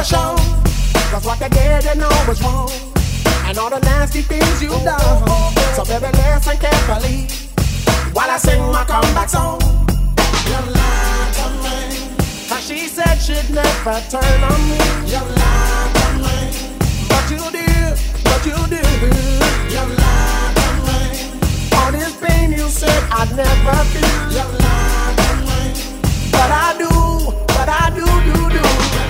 pressure. Cause what they did, they know was wrong. And all the nasty things you've done. So baby, listen carefully while I sing my comeback song. You're lying to me. Cause she said she'd never turn on me. You're lying to me. But you did, but you did. You're lying to me. All this pain you said I'd never feel. You're lying to me. But I do, but I do, do, do.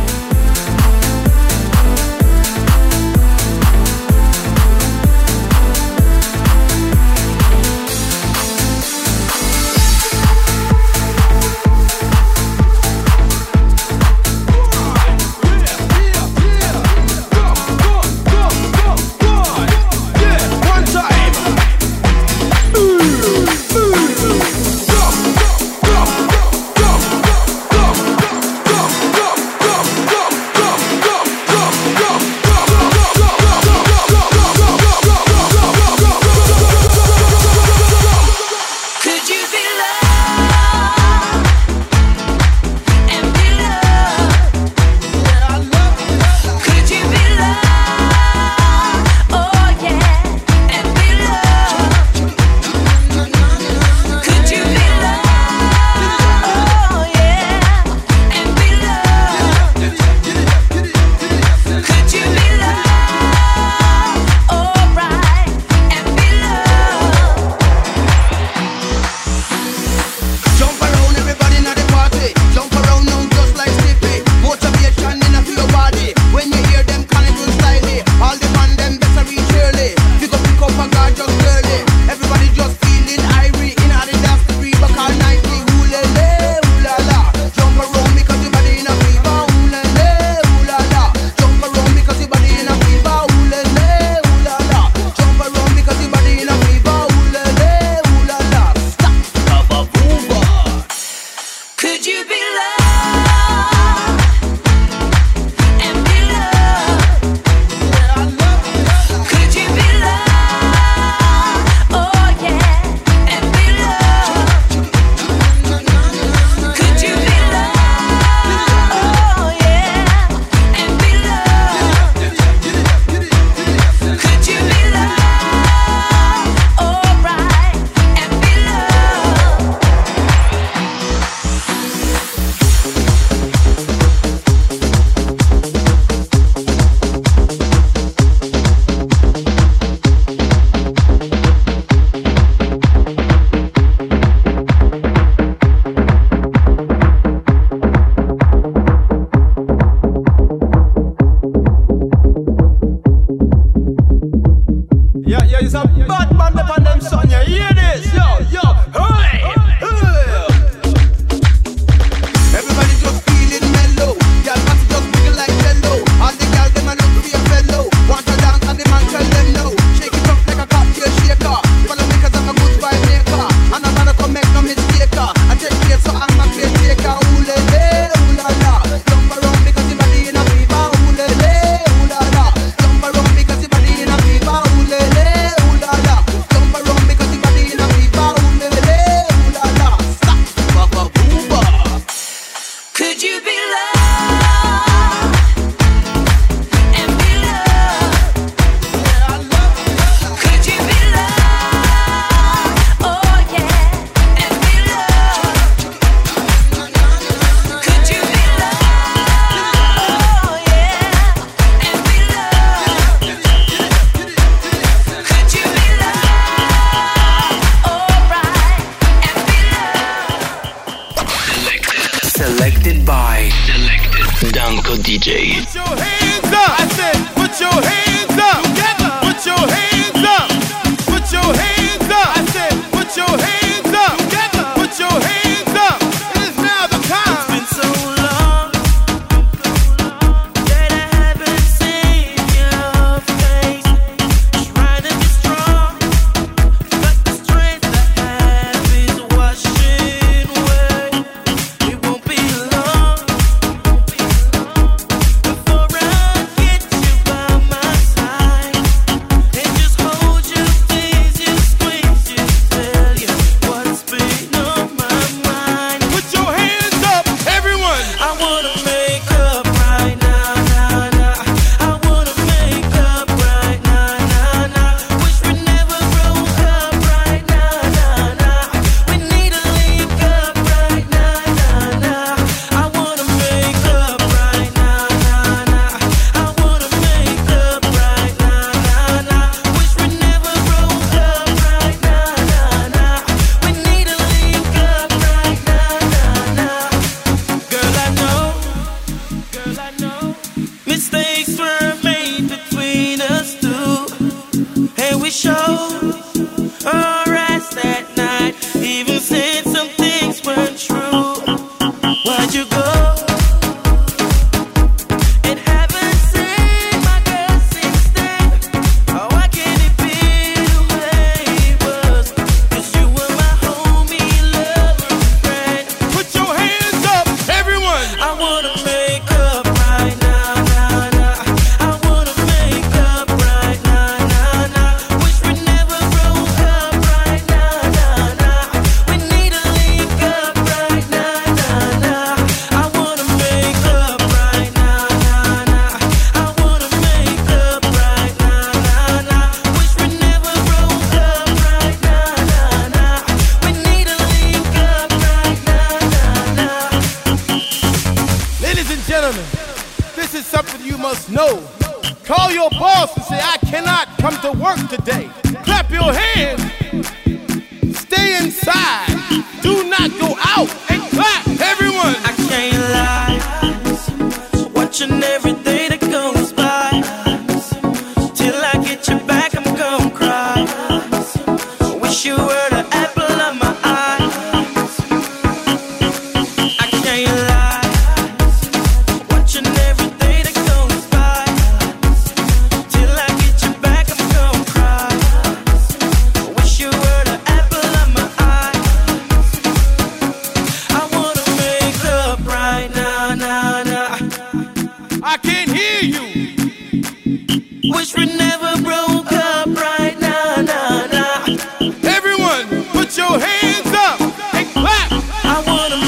I wanna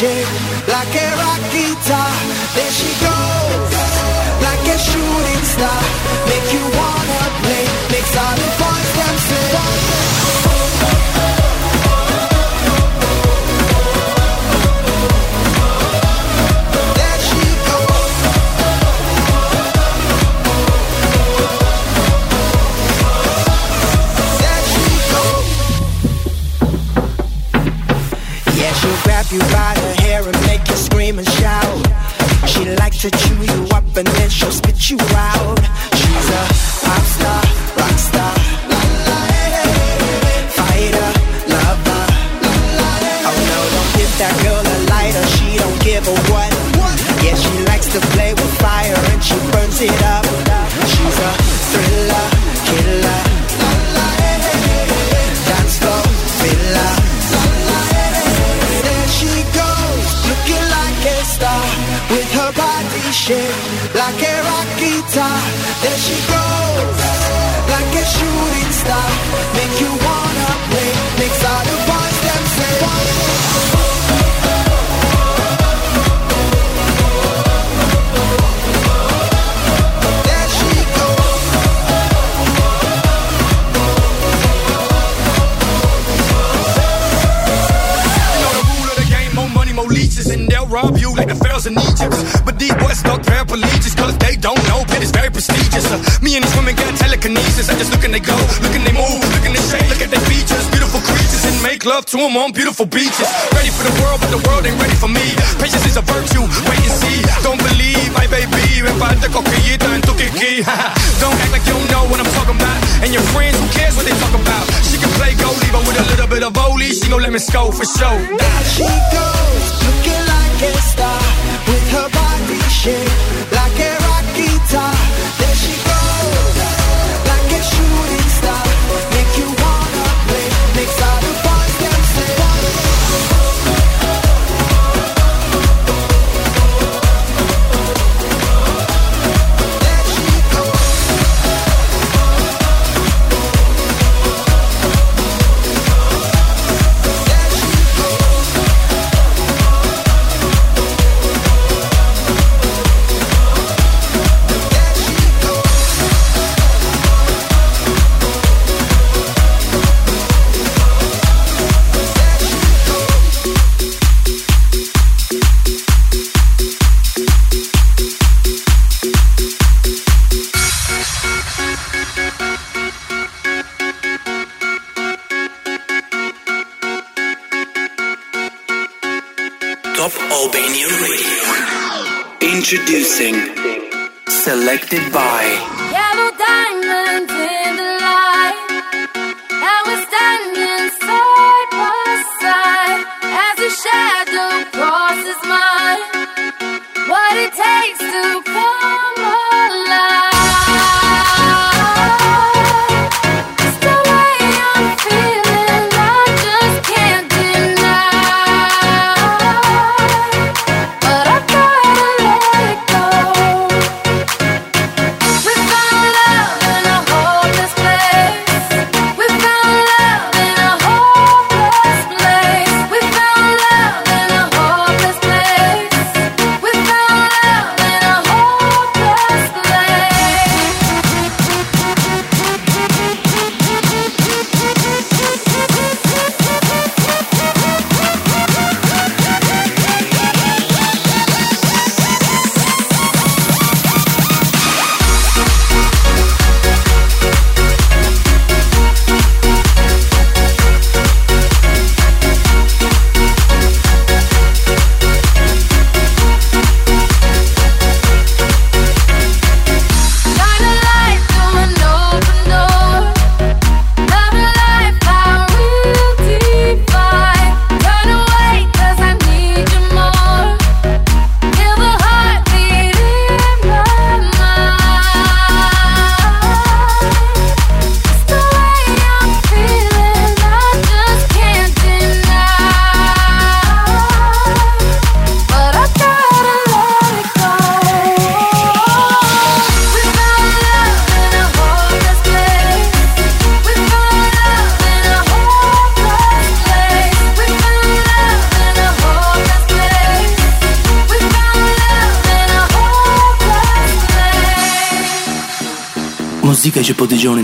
like a rock guitar. There she pharaohs in Egypt. But these boys stuck paraplegics, cause they don't know, it's very prestigious. Uh, me and these women got telekinesis. I just look and they go, look and they move, look and they shake, look at their features. Beautiful creatures and make love to them on beautiful beaches. Ready for the world, but the world ain't ready for me. Patience is a virtue, wait and see. Don't believe, my baby. Me falta coquillita en tu kiki. don't act like you don't know what I'm talking about. And your friends, who cares what they talk about? She can play goalie, but with a little bit of volley, she gon' let me score for sure. She goes looking like a star her body shape like a Radio. Introducing Selected by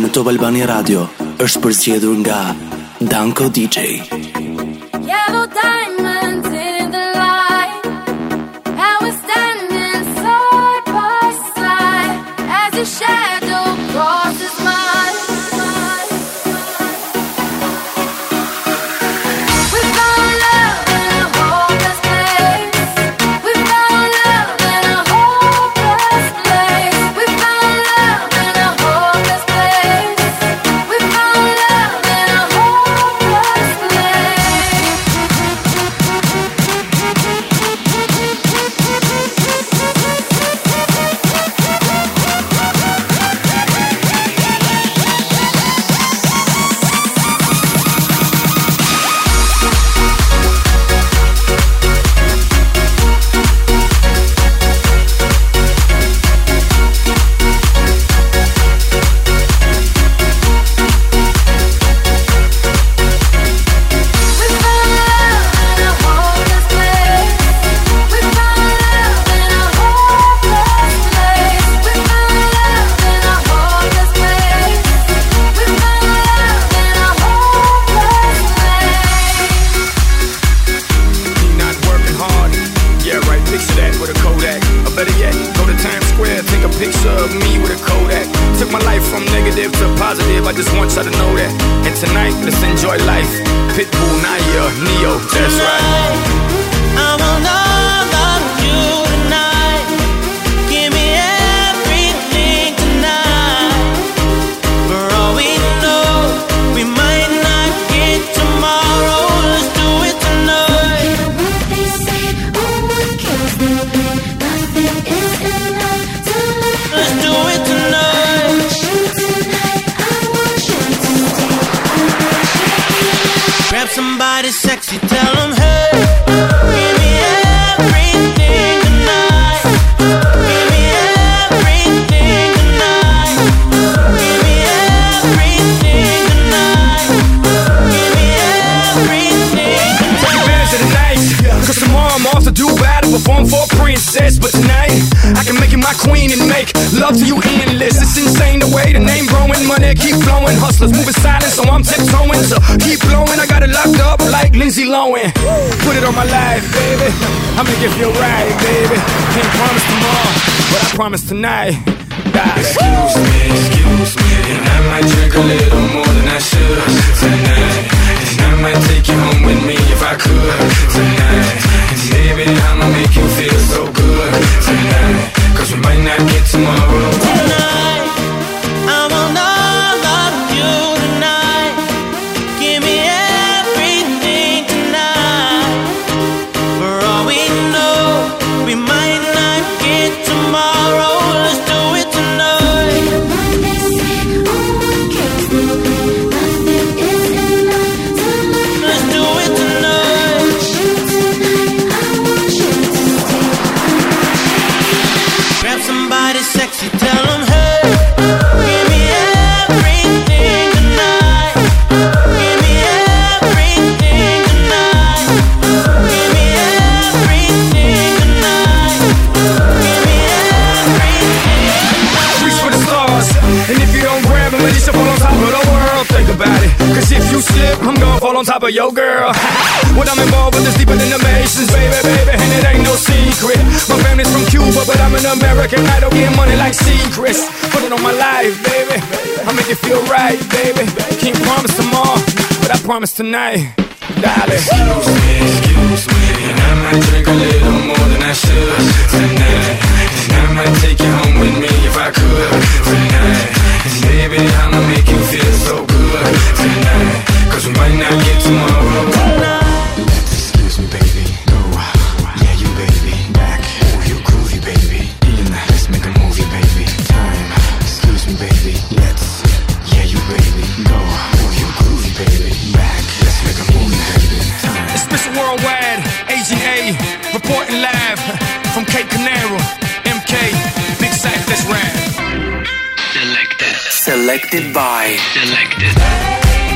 në Top Albania Radio është përzgjedhur nga Danko DJ. Queen and make love to you endless. It's insane the way the name growing, money keep flowing. Hustlers moving silent, so I'm tiptoeing. So keep blowing, I got it locked up like Lindsay Lohan. Put it on my life, baby. I'ma give you a ride, baby. Can't promise tomorrow, but I promise tonight. God. Excuse me, excuse me, and I might drink a little more than I should tonight. And I might take you home with me if I could tonight. And baby, I'ma make you feel so good tonight. Cause we might not get tomorrow. tonight. On top of your girl. what I'm involved with is deeper than the Masons, baby, baby. And it ain't no secret. My family's from Cuba, but I'm an American. I don't get money like secrets. Put it on my life, baby. I make it feel right, baby. Can't promise tomorrow, but I promise tonight. Excuse me, excuse me, and I might drink a little more than I should tonight. And I might take you home with me if I could tonight. And baby, I'ma make you feel so good tonight. Cause we might not get tomorrow. Excuse me, baby. Go. Yeah, you baby. Back. Oh, you groovy, baby. In. Let's make a movie, baby. Time. Excuse me, baby. Let's. Yeah, you baby. Go. Oh, you groovy, baby. Back. Let's make a movie, baby. Time. It's Mr. Worldwide, Agent A, reporting live from Cape Canaveral. MK, Big Sack, let's ride. Selected. Selected by. Selected.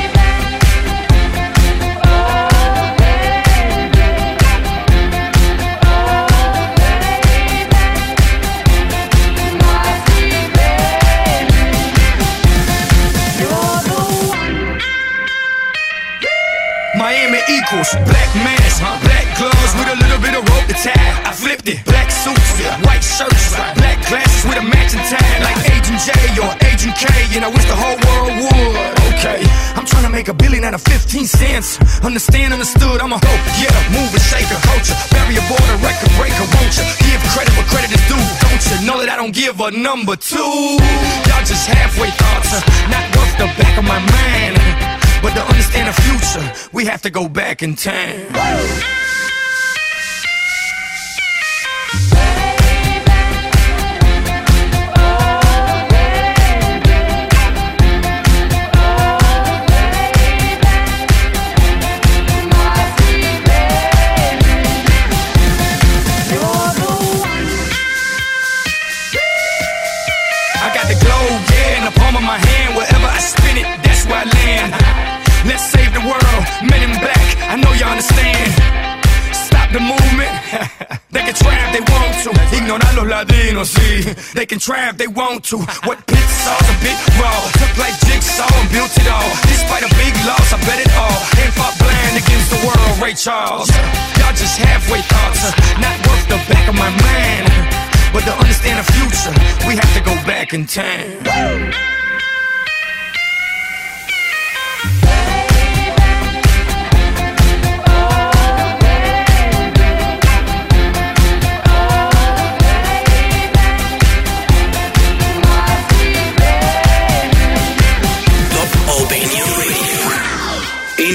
Equals black mask, black gloves with a little bit of rope to tie. I flipped it. Black suits, white shirts, black glasses with a matching tie, like Agent J or Agent K. And I wish the whole world would. Okay, I'm trying to make a billion out of 15 cents. Understand, understood. I'm a hoe, yeah, mover, shaker, culture, barrier border, record breaker. Won't you give credit where credit is due? Don't you know that I don't give a number two? Y'all just halfway thoughts, not worth the back of my mind. But to understand the future, we have to go back in time. Know you understand. Stop the movement. they can try if they want to. Ignorar los latinos, sí. They can try if they want to. What pit saw's a bit raw. Took like jigsaw and built it all. Despite a big loss, I bet it all. Hip hop blind against the world, Ray Charles. Y'all just halfway thoughts, not worth the back of my mind. But to understand the future, we have to go back in time.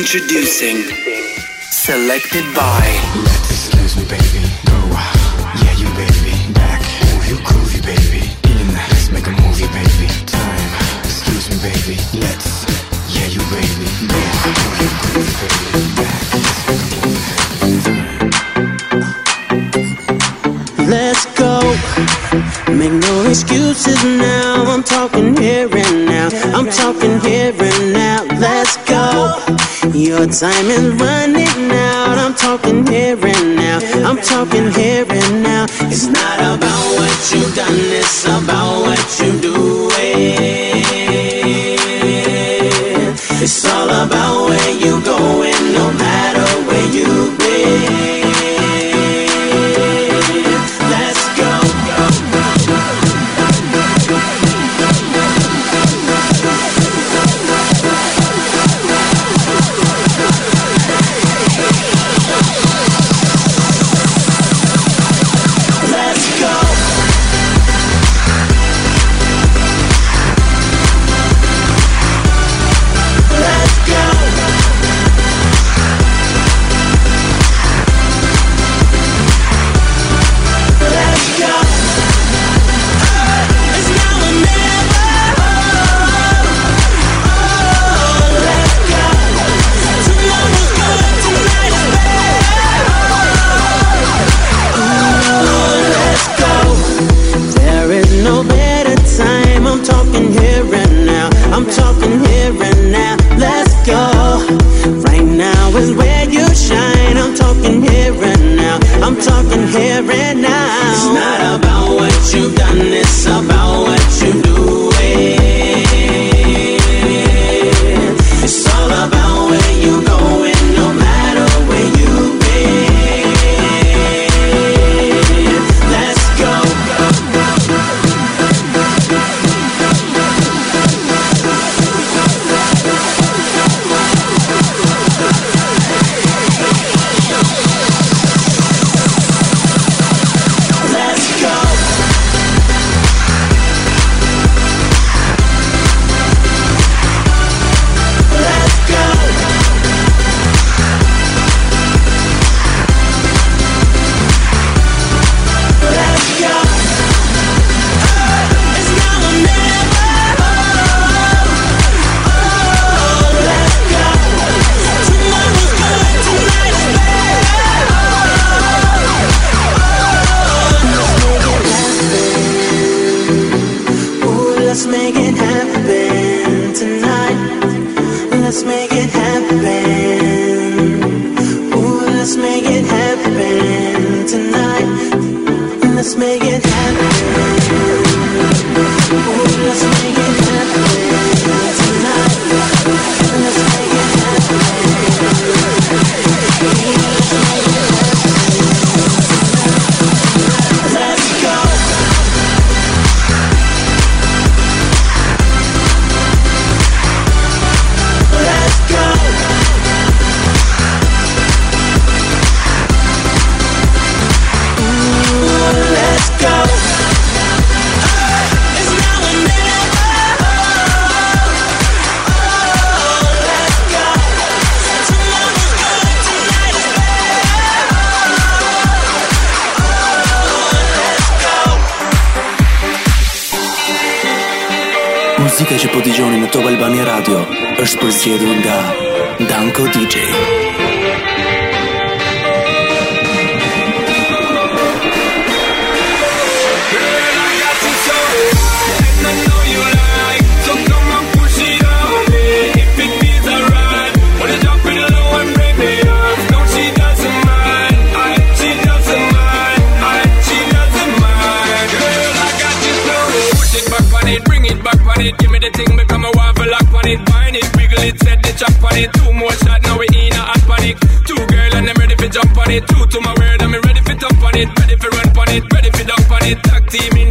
Introducing Selected by let's Excuse me, baby. Go. Yeah, you baby. Back. Move you groovy, baby. In. Let's make a movie, baby. Time. Excuse me, baby. Let's. Yeah, you baby. Back. Move you groovy, baby. Back. Let's go. Make no excuses now. I'm talking here and now. I'm talking here and now. Your time is running out. I'm talking here and now. I'm talking here and now. It's not about what you've done, it's about what you doing. It's all about where you're going, Give me the thing, become a waffle lock on it, wine it, wiggle it, set the chop on it. Two more shot, now we in a hot panic. Two girl and I'm ready for jump on it. Two to my word, I'm ready for jump on it, ready for run on it, ready for dump on it. Tag team in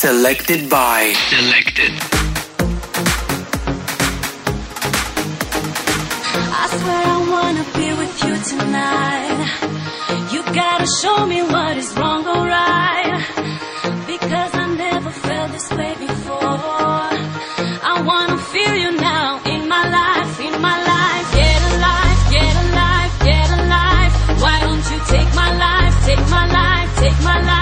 Selected by. Selected. I swear I wanna be with you tonight. You gotta show me what is wrong or right. Because I never felt this way before. I wanna feel you now in my life, in my life. Get alive, get alive, get alive. Why don't you take my life, take my life, take my life?